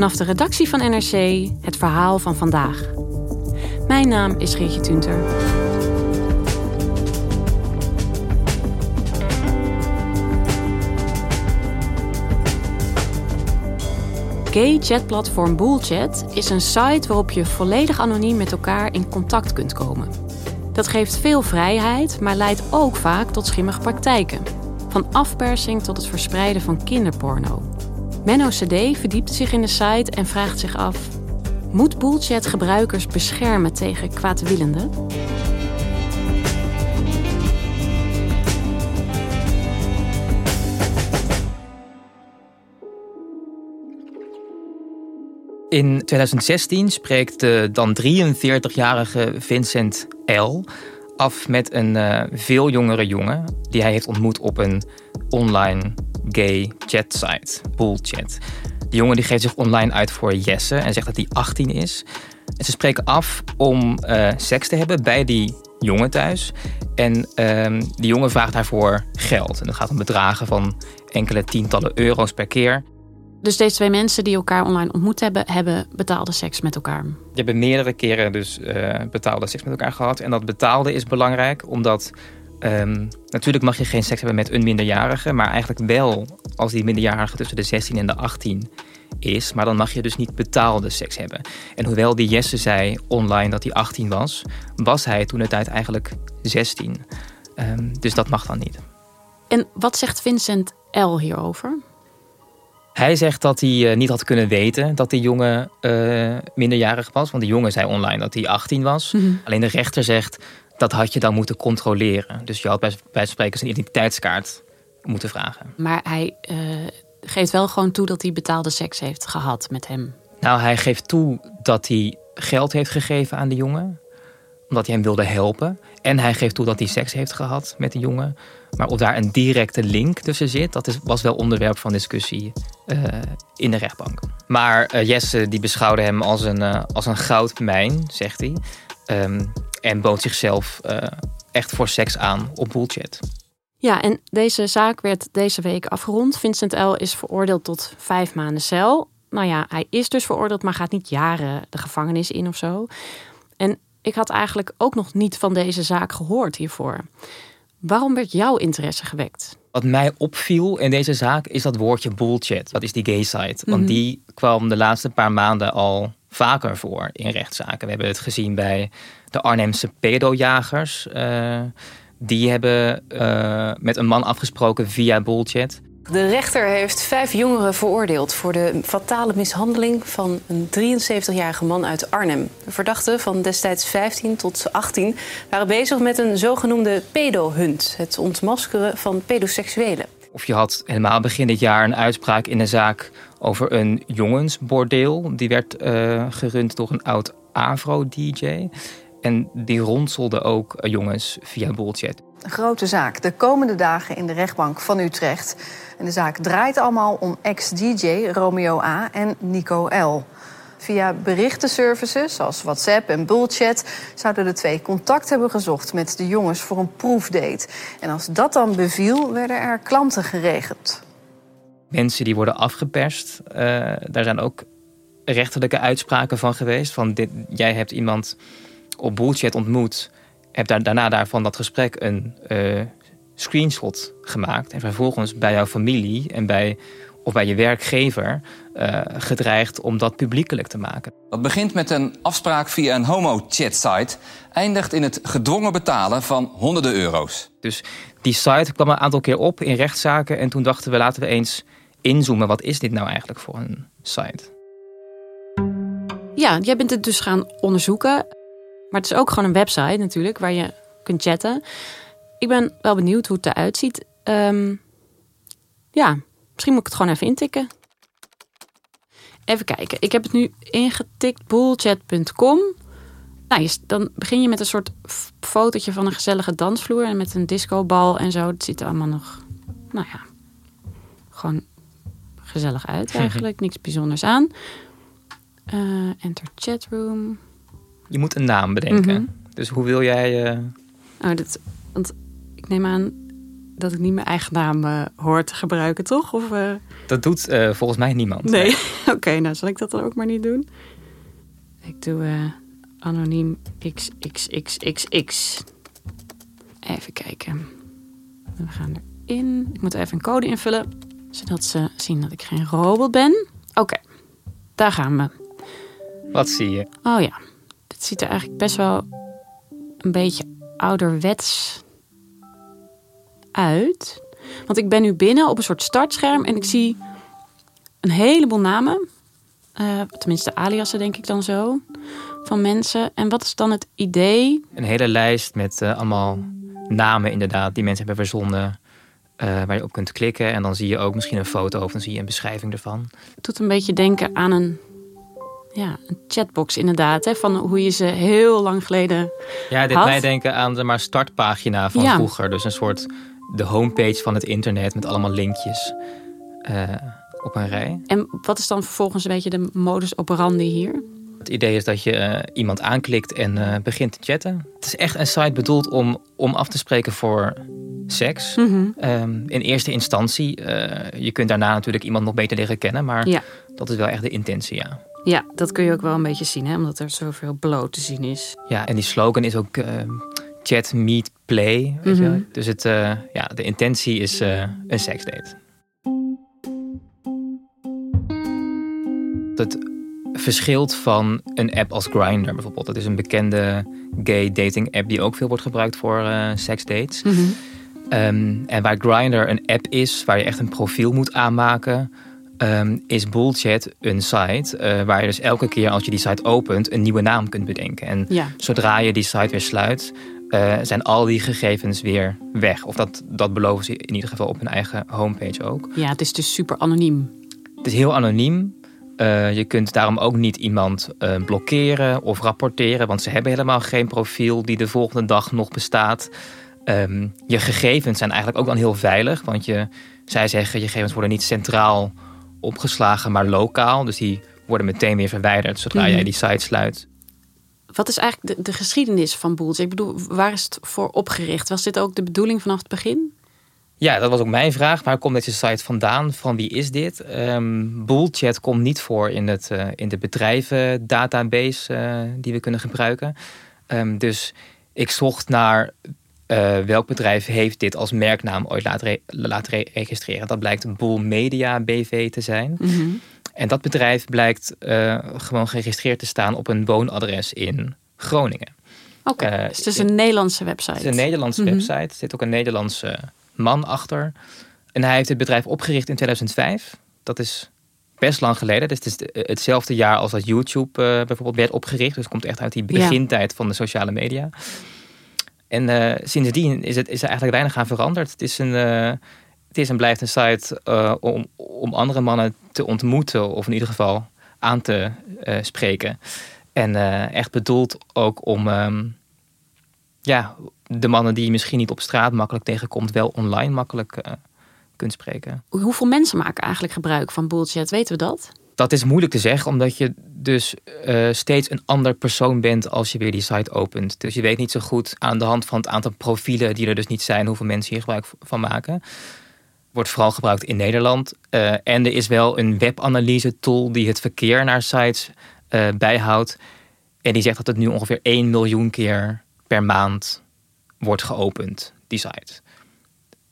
Vanaf de redactie van NRC het verhaal van vandaag. Mijn naam is Geertje Tunter. Gay chatplatform Bullchat is een site waarop je volledig anoniem met elkaar in contact kunt komen. Dat geeft veel vrijheid, maar leidt ook vaak tot schimmige praktijken. Van afpersing tot het verspreiden van kinderporno. Menno CD verdiept zich in de site en vraagt zich af: moet Bullchat gebruikers beschermen tegen kwaadwillenden? In 2016 spreekt de dan 43-jarige Vincent L. af met een uh, veel jongere jongen die hij heeft ontmoet op een online gay chatsite, Bullchat. De jongen die geeft zich online uit voor Jesse en zegt dat hij 18 is. En ze spreken af om uh, seks te hebben bij die jongen thuis. En uh, die jongen vraagt daarvoor geld. En dat gaat om bedragen van enkele tientallen euro's per keer. Dus deze twee mensen die elkaar online ontmoet hebben, hebben betaalde seks met elkaar. Die hebben meerdere keren dus uh, betaalde seks met elkaar gehad. En dat betaalde is belangrijk, omdat um, natuurlijk mag je geen seks hebben met een minderjarige, maar eigenlijk wel als die minderjarige tussen de 16 en de 18 is. Maar dan mag je dus niet betaalde seks hebben. En hoewel die Jesse zei online dat hij 18 was, was hij toen het tijd eigenlijk 16. Um, dus dat mag dan niet. En wat zegt Vincent L hierover? Hij zegt dat hij uh, niet had kunnen weten dat die jongen uh, minderjarig was. Want de jongen zei online dat hij 18 was. Mm -hmm. Alleen de rechter zegt dat had je dan moeten controleren. Dus je had bij, bij spreken zijn identiteitskaart moeten vragen. Maar hij uh, geeft wel gewoon toe dat hij betaalde seks heeft gehad met hem. Nou, hij geeft toe dat hij geld heeft gegeven aan de jongen. Omdat hij hem wilde helpen. En hij geeft toe dat hij seks heeft gehad met de jongen. Maar of daar een directe link tussen zit, dat is, was wel onderwerp van discussie uh, in de rechtbank. Maar uh, Jesse die beschouwde hem als een, uh, als een goudmijn, zegt hij. Um, en bood zichzelf echt voor seks aan op Bullchat. Ja, en deze zaak werd deze week afgerond. Vincent L. is veroordeeld tot vijf maanden cel. Nou ja, hij is dus veroordeeld, maar gaat niet jaren de gevangenis in of zo. En ik had eigenlijk ook nog niet van deze zaak gehoord hiervoor. Waarom werd jouw interesse gewekt? Wat mij opviel in deze zaak is dat woordje bullchat. Dat is die gay site. Want mm -hmm. die kwam de laatste paar maanden al vaker voor in rechtszaken. We hebben het gezien bij de Arnhemse pedojagers. Uh, die hebben uh, met een man afgesproken via bullchat. De rechter heeft vijf jongeren veroordeeld voor de fatale mishandeling van een 73-jarige man uit Arnhem. De verdachten van destijds 15 tot 18 waren bezig met een zogenoemde pedohunt, het ontmaskeren van pedoseksuelen. Of je had helemaal begin dit jaar een uitspraak in een zaak over een jongensbordeel. Die werd uh, gerund door een oud Avro-DJ. En die ronselde ook jongens via bullchat. Een grote zaak de komende dagen in de rechtbank van Utrecht. En de zaak draait allemaal om ex-DJ Romeo A. en Nico L. Via berichtenservices zoals WhatsApp en Bullchat zouden de twee contact hebben gezocht met de jongens voor een proefdate. En als dat dan beviel, werden er klanten geregeld. Mensen die worden afgeperst, uh, daar zijn ook rechterlijke uitspraken van geweest. Van dit, jij hebt iemand op Bullchat ontmoet, hebt daar, daarna daarvan dat gesprek een uh, screenshot gemaakt en vervolgens bij jouw familie en bij of bij je werkgever uh, gedreigd om dat publiekelijk te maken. Dat begint met een afspraak via een homo-chat-site, eindigt in het gedwongen betalen van honderden euro's. Dus die site kwam een aantal keer op in rechtszaken en toen dachten we laten we eens inzoomen. Wat is dit nou eigenlijk voor een site? Ja, jij bent het dus gaan onderzoeken. Maar het is ook gewoon een website natuurlijk waar je kunt chatten. Ik ben wel benieuwd hoe het eruit ziet. Um, ja, misschien moet ik het gewoon even intikken. Even kijken. Ik heb het nu ingetikt. bullchat.com. Nou, dan begin je met een soort fotootje van een gezellige dansvloer. En met een discobal en zo. Het ziet er allemaal nog, nou ja, gewoon gezellig uit eigenlijk. Niks bijzonders aan. Uh, enter chatroom. Je moet een naam bedenken. Mm -hmm. Dus hoe wil jij... Uh... Oh, dat, want ik neem aan... dat ik niet mijn eigen naam uh, hoor te gebruiken, toch? Of, uh... Dat doet uh, volgens mij niemand. Nee. Oké, okay, nou zal ik dat dan ook maar niet doen. Ik doe anoniem xxxxx. Even kijken. We gaan erin. Ik moet even een code invullen, zodat ze zien dat ik geen robot ben. Oké, daar gaan we. Wat zie je? Oh ja, dit ziet er eigenlijk best wel een beetje ouderwets uit. Want ik ben nu binnen op een soort startscherm en ik zie een heleboel namen. Uh, tenminste, aliasen denk ik dan zo. Van mensen. En wat is dan het idee? Een hele lijst met uh, allemaal namen inderdaad die mensen hebben verzonnen. Uh, waar je op kunt klikken. En dan zie je ook misschien een foto of dan zie je een beschrijving ervan. Het doet een beetje denken aan een, ja, een chatbox inderdaad. Hè, van hoe je ze heel lang geleden Ja, dit had. mij denken aan de maar startpagina van Ja. vroeger. Dus een soort de homepage van het internet met allemaal linkjes eh, op een rij. En wat is dan vervolgens een beetje de modus operandi hier? Het idee is dat je eh, iemand aanklikt en eh, begint te chatten. Het is echt een site bedoeld om, om af te spreken voor seks. Mhm. Ehm, in eerste instantie. je kunt daarna natuurlijk iemand nog beter leren kennen. Maar Ja. dat is wel echt de intentie, ja. Ja, dat kun je ook wel een beetje zien, hè? omdat er zoveel bloot te zien is. Ja, en die slogan is ook ehm, chat, meet, play. Weet je Mhm. Dus het, eh, ja, de intentie is eh, een seksdate. Het verschilt van een app als Grindr bijvoorbeeld. Dat is een bekende gay dating app die ook veel wordt gebruikt voor eh seksdates. Ehm, en waar Grindr een app is waar je echt een profiel moet aanmaken, ehm, is Bullchat een site waar je dus elke keer als je die site opent een nieuwe naam kunt bedenken. En Ja, zodra je die site weer sluit, eh, zijn al die gegevens weer weg. Of dat, dat beloven ze in ieder geval op hun eigen homepage ook. ja, het is dus super anoniem. Het is heel anoniem. Eh, je kunt daarom ook niet iemand eh, blokkeren of rapporteren, want ze hebben helemaal geen profiel die de volgende dag nog bestaat. Ehm, je gegevens zijn eigenlijk ook dan heel veilig, want je, zij zeggen je gegevens worden niet centraal opgeslagen, maar lokaal. Dus die worden meteen weer verwijderd zodra Mhm. jij die site sluit. Wat is eigenlijk de, de geschiedenis van Boels? Ik bedoel, waar is het voor opgericht? Was dit ook de bedoeling vanaf het begin? Ja, dat was ook mijn vraag. Waar komt deze site vandaan? Van wie is dit? Bullchat komt niet voor in, het, eh, in de bedrijven database eh, die we kunnen gebruiken. Ehm, dus ik zocht naar eh, welk bedrijf heeft dit als merknaam ooit laten, re- laten re- registreren. Dat blijkt Bull Media BV te zijn. En dat bedrijf blijkt eh, gewoon geregistreerd te staan op een woonadres in Groningen. Oké, Eh, dus het is een Nederlandse website. Het is een Nederlandse Mhm. website. Er zit ook een Nederlandse man achter. En hij heeft het bedrijf opgericht in 2005. Dat is best lang geleden. Dus het is de- hetzelfde jaar als dat YouTube bijvoorbeeld werd opgericht. Dus het komt echt uit die Ja. begintijd van de sociale media. En eh, sindsdien is, het, is er eigenlijk weinig aan veranderd. Het is een, eh, het is en blijft een site eh, om, om andere mannen te ontmoeten. Of in ieder geval aan te spreken. En echt bedoeld ook om ehm, ja, de mannen die je misschien niet op straat makkelijk tegenkomt, wel online makkelijk kunt spreken. Hoeveel mensen maken eigenlijk gebruik van Bullchat? Weten we dat? Dat is moeilijk te zeggen, omdat je dus eh, steeds een ander persoon bent als je weer die site opent. Dus je weet niet zo goed aan de hand van het aantal profielen die er dus niet zijn, hoeveel mensen hier gebruik van maken. Wordt vooral gebruikt in Nederland. Eh, en er is wel een webanalyse tool die het verkeer naar sites eh, bijhoudt. En die zegt dat het nu ongeveer 1 miljoen keer per maand wordt geopend, die site.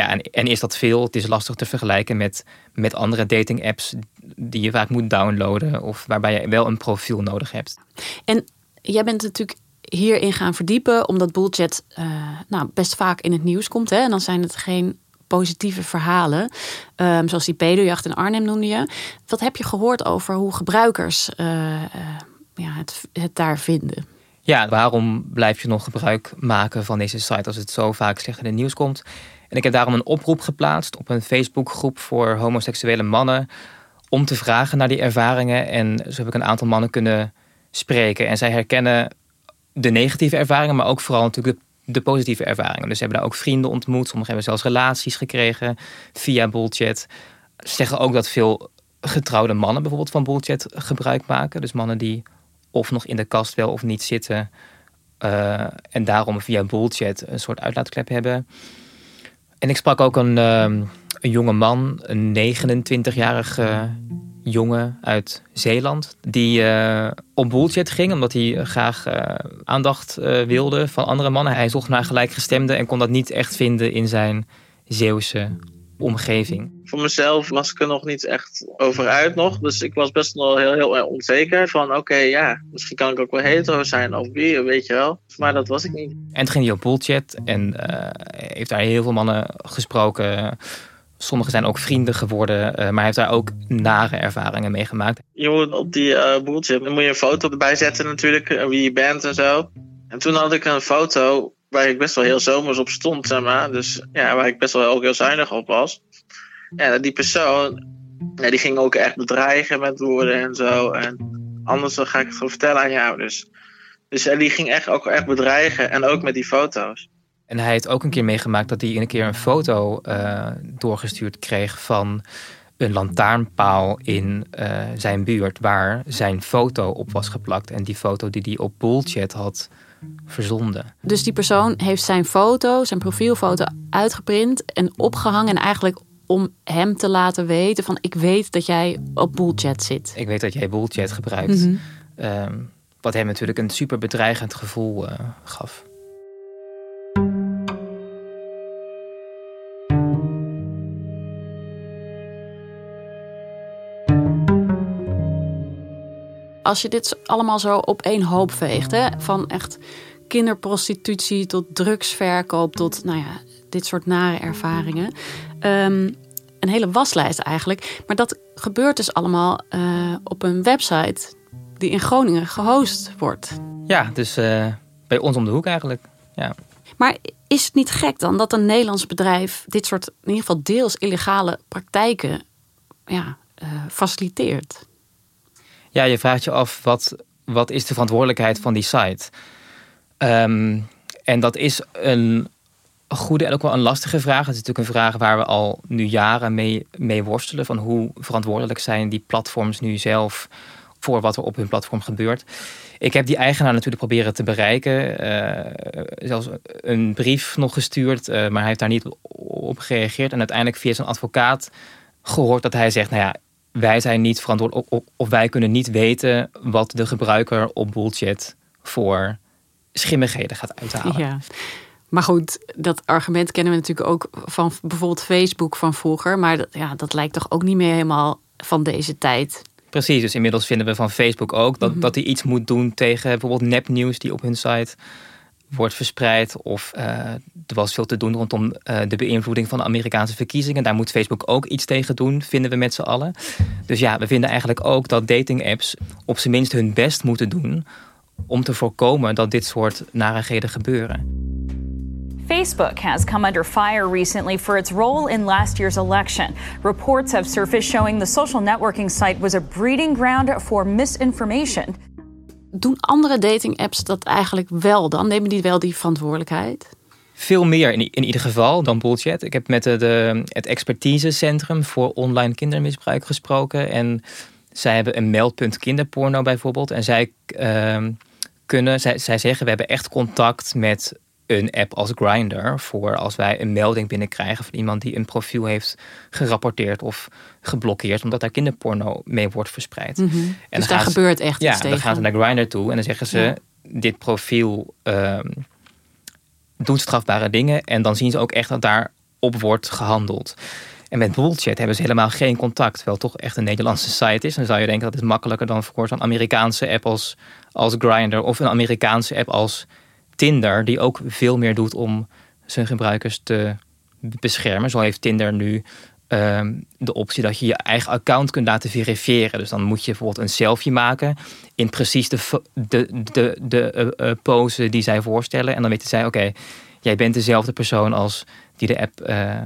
Ja, en, en is dat veel? Het is lastig te vergelijken met, met andere dating apps die je vaak moet downloaden of waarbij je wel een profiel nodig hebt. En jij bent natuurlijk hierin gaan verdiepen, omdat Bullchat eh, nou, best vaak in het nieuws komt. Hè? En dan zijn het geen positieve verhalen, ehm, zoals die pedojacht in Arnhem noemde je. Wat heb je gehoord over hoe gebruikers eh, eh, ja, het, het daar vinden? Ja, waarom blijf je nog gebruik maken van deze site als het zo vaak slecht in het nieuws komt? En ik heb daarom een oproep geplaatst op een Facebookgroep voor homoseksuele mannen om te vragen naar die ervaringen. En zo heb ik een aantal mannen kunnen spreken. En zij herkennen de negatieve ervaringen, maar ook vooral natuurlijk de, positieve ervaringen. Dus ze hebben daar ook vrienden ontmoet. Sommigen hebben zelfs relaties gekregen via Bullchat. Ze zeggen ook dat veel getrouwde mannen bijvoorbeeld van Bullchat gebruik maken. Dus mannen die of nog in de kast wel of niet zitten. eh, en daarom via Bullchat een soort uitlaatklep hebben. En ik sprak ook een, ehm, een jonge man, een 29-jarige jongen uit Zeeland. Die uh, op bullshit ging, omdat hij graag uh, aandacht wilde van andere mannen. Hij zocht naar gelijkgestemden en kon dat niet echt vinden in zijn Zeeuwse omgeving. Voor mezelf was ik er nog niet echt over uit nog. Dus ik was best wel heel, heel onzeker. Van oké, ja, misschien kan ik ook wel hetero zijn of wie, weet je wel. Maar dat was ik niet. En toen ging hij op bullchat en heeft daar heel veel mannen gesproken. Sommigen zijn ook vrienden geworden, maar hij heeft daar ook nare ervaringen mee gemaakt. Je moet op die uh, dan moet je een foto erbij zetten natuurlijk, wie je bent en zo. En toen had ik een foto waar ik best wel heel zomers op stond, zeg maar. Dus ja, waar ik best wel ook heel zuinig op was. Ja, die persoon, die ging ook echt bedreigen met woorden en zo. En anders dan ga ik het gewoon vertellen aan jou. Dus, dus die ging echt ook echt bedreigen en ook met die foto's. En hij heeft ook een keer meegemaakt dat hij een keer een foto uh, doorgestuurd kreeg van een lantaarnpaal in uh, zijn buurt waar zijn foto op was geplakt. En die foto die hij op Bullchat had verzonden. Dus die persoon heeft zijn foto, zijn profielfoto uitgeprint en opgehangen. En eigenlijk om hem te laten weten van ik weet dat jij op Bullchat zit. Ik weet dat jij Bullchat gebruikt. Mm -hmm. um, wat hem natuurlijk een super bedreigend gevoel uh, gaf. Als je dit allemaal zo op één hoop veegt, hè, van echt kinderprostitutie tot drugsverkoop tot nou ja, dit soort nare ervaringen. Um, een hele waslijst eigenlijk. Maar dat gebeurt dus allemaal uh, op een website die in Groningen gehost wordt. Ja, dus uh, bij ons om de hoek eigenlijk. Ja. Maar is het niet gek dan dat een Nederlands bedrijf dit soort in ieder geval deels illegale praktijken ja, uh, faciliteert? Ja, je vraagt je af wat, wat is de verantwoordelijkheid van die site? Um, en dat is een goede en ook wel een lastige vraag. Het is natuurlijk een vraag waar we al nu jaren mee, mee worstelen. Van hoe verantwoordelijk zijn die platforms nu zelf voor wat er op hun platform gebeurt. Ik heb die eigenaar natuurlijk proberen te bereiken. Uh, zelfs een brief nog gestuurd, uh, maar hij heeft daar niet op gereageerd. En uiteindelijk via zijn advocaat gehoord dat hij zegt... nou ja, wij zijn niet verantwoordelijk... of, wij kunnen niet weten wat de gebruiker op bullshit voor schimmigheden gaat uithalen. Ja. Maar goed, dat argument kennen we natuurlijk ook van bijvoorbeeld Facebook van vroeger. Maar dat, ja, dat lijkt toch ook niet meer helemaal van deze tijd. Precies, dus inmiddels vinden we van Facebook ook dat, mm dat hij iets moet doen tegen bijvoorbeeld nepnieuws die op hun site wordt verspreid. Of uh, er was veel te doen rondom uh, de beïnvloeding van de Amerikaanse verkiezingen. Daar moet Facebook ook iets tegen doen, vinden we met z'n allen. Dus ja, we vinden eigenlijk ook dat dating apps op zijn minst hun best moeten doen om te voorkomen dat dit soort narigheden gebeuren. Facebook has come under fire recently for its role in last year's election. Reports have surfaced showing the social networking site was a breeding ground for misinformation. Doen andere dating apps dat eigenlijk wel dan? Nemen die wel die verantwoordelijkheid? Veel meer in, in ieder geval dan Bullchat. Ik heb met de, de, het expertisecentrum voor online kindermisbruik gesproken. En zij hebben een meldpunt kinderporno bijvoorbeeld. En zij uh, kunnen, zij, zij zeggen, we hebben echt contact met een app als Grindr voor als wij een melding binnenkrijgen van iemand die een profiel heeft gerapporteerd of geblokkeerd omdat daar kinderporno mee wordt verspreid. Mm -hmm. En dus daar gebeurt echt ja, iets tegen. dan gaan ze naar Grindr toe en dan zeggen ze ja. dit profiel um, doet strafbare dingen en dan zien ze ook echt dat daarop wordt gehandeld. En met Bullchat hebben ze helemaal geen contact, terwijl het toch echt een Nederlandse site is. Dan zou je denken dat is makkelijker dan voor zo'n Amerikaanse app als, als Grindr of een Amerikaanse app als Tinder, die ook veel meer doet om zijn gebruikers te beschermen. Zo heeft Tinder nu um, de optie dat je je eigen account kunt laten verifiëren. Dus dan moet je bijvoorbeeld een selfie maken in precies de, de, de, de uh, uh, pose die zij voorstellen. En dan weten zij, oké, jij bent dezelfde persoon als die de app uh,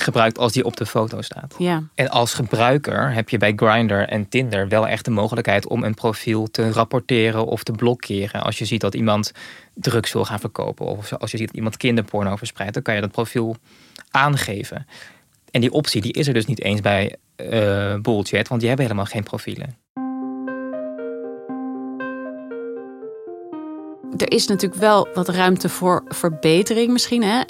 gebruikt als die op de foto staat. Ja. En als gebruiker heb je bij Grindr en Tinder wel echt de mogelijkheid om een profiel te rapporteren of te blokkeren. Als je ziet dat iemand drugs wil gaan verkopen of als je ziet dat iemand kinderporno verspreidt, dan kan je dat profiel aangeven. En die optie die is er dus niet eens bij uh, Bullchat, want die hebben helemaal geen profielen. Er is natuurlijk wel wat ruimte voor verbetering misschien. Hè?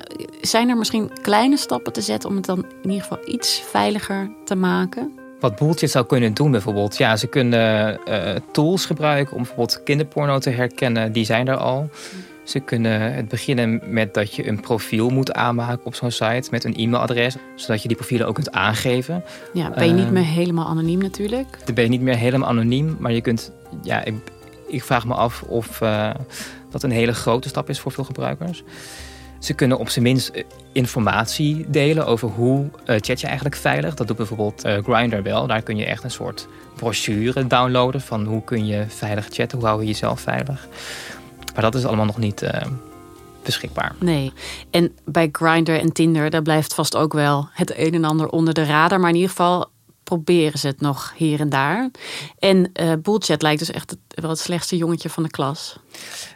Zijn er misschien kleine stappen te zetten om het dan in ieder geval iets veiliger te maken? Wat Boeltje zou kunnen doen bijvoorbeeld. Ja, ze kunnen uh, tools gebruiken om bijvoorbeeld kinderporno te herkennen. Die zijn er al. Ze kunnen het beginnen met dat je een profiel moet aanmaken op zo'n site met een e-mailadres, zodat je die profielen ook kunt aangeven. Ja, ben je niet meer helemaal anoniem natuurlijk? Dan ben je niet meer helemaal anoniem, maar je kunt, ja, ik, ik vraag me af of uh, dat een hele grote stap is voor veel gebruikers. Ze kunnen op zijn minst eh, informatie delen over hoe uh, chat je eigenlijk veilig. Dat doet bijvoorbeeld Grindr wel. Daar kun je echt een soort brochure downloaden van hoe kun je veilig chatten, hoe hou je jezelf veilig. Maar dat is allemaal nog niet beschikbaar. Nee. En bij Grindr en Tinder, daar blijft vast ook wel het een en ander onder de radar. Maar in ieder geval proberen ze het nog hier en daar. En uh, Bullchat lijkt dus echt het, wel het slechtste jongetje van de klas.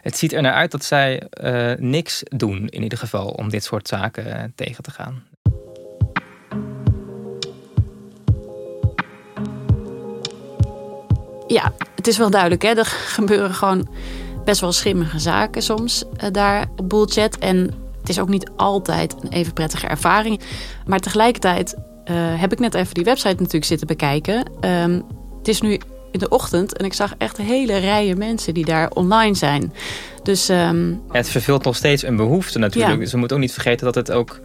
Het ziet er naar uit dat zij uh, niks doen, in ieder geval, om dit soort zaken tegen te gaan. Ja, het is wel duidelijk, hè? Er gebeuren gewoon best wel schimmige zaken soms uh, daar op Bullchat. En het is ook niet altijd een even prettige ervaring. Maar tegelijkertijd heb ik net even die website natuurlijk zitten bekijken. Um, het is nu in de ochtend en ik zag echt hele rijen mensen die daar online zijn. Dus, um... ja, het vervult nog steeds een behoefte natuurlijk. Ja. Dus we moeten ook niet vergeten dat het ook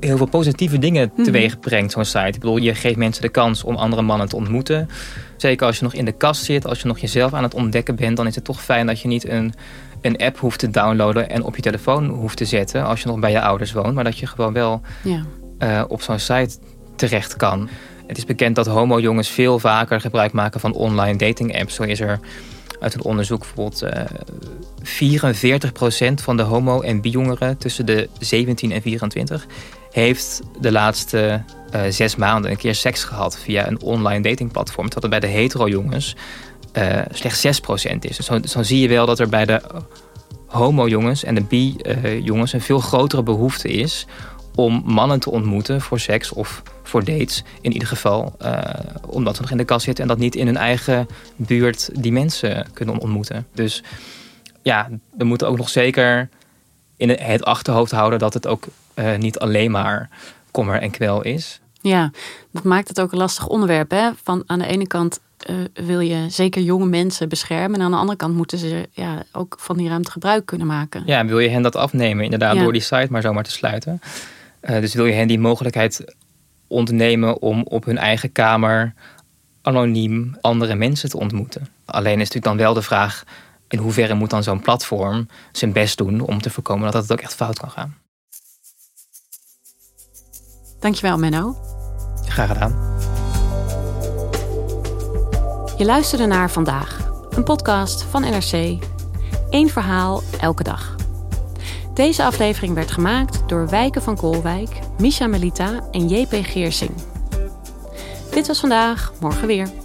heel veel positieve dingen teweeg brengt, zo'n site. Ik bedoel, je geeft mensen de kans om andere mannen te ontmoeten. Zeker als je nog in de kast zit, als je nog jezelf aan het ontdekken bent... dan is het toch fijn dat je niet een, een app hoeft te downloaden... en op je telefoon hoeft te zetten als je nog bij je ouders woont. Maar dat je gewoon wel ja. Uh, op zo'n site terecht kan. Het is bekend dat homo-jongens veel vaker gebruik maken van online dating apps. Zo is er uit een onderzoek bijvoorbeeld uh, 44% van de homo- en bi-jongeren tussen de 17 en 24 heeft de laatste uh, zes maanden een keer seks gehad via een online datingplatform. Terwijl het bij de hetero-jongens slechts 6% is. Dus dan, dan zie je wel dat er bij de homo-jongens en de bi-jongens een veel grotere behoefte is om mannen te ontmoeten voor seks of voor dates. In ieder geval uh, omdat ze nog in de kast zitten en dat niet in hun eigen buurt die mensen kunnen ontmoeten. Dus ja, we moeten ook nog zeker in het achterhoofd houden dat het ook uh, niet alleen maar kommer en kwel is. Ja, dat maakt het ook een lastig onderwerp. Hè? Van aan de ene kant uh, wil je zeker jonge mensen beschermen. En aan de andere kant moeten ze ja, ook van die ruimte gebruik kunnen maken. Ja, wil je hen dat afnemen, inderdaad, ja. door die site maar zomaar te sluiten. Uh, dus wil je hen die mogelijkheid ontnemen om op hun eigen kamer anoniem andere mensen te ontmoeten. Alleen is natuurlijk dan wel de vraag in hoeverre moet dan zo'n platform zijn best doen om te voorkomen dat het ook echt fout kan gaan. Dankjewel, Menno. Graag gedaan. Je luisterde naar Vandaag, een podcast van NRC. Eén verhaal elke dag. Deze aflevering werd gemaakt door Wijke van Koolwijk, Misha Melita en JP Geersing. Dit was vandaag, morgen weer.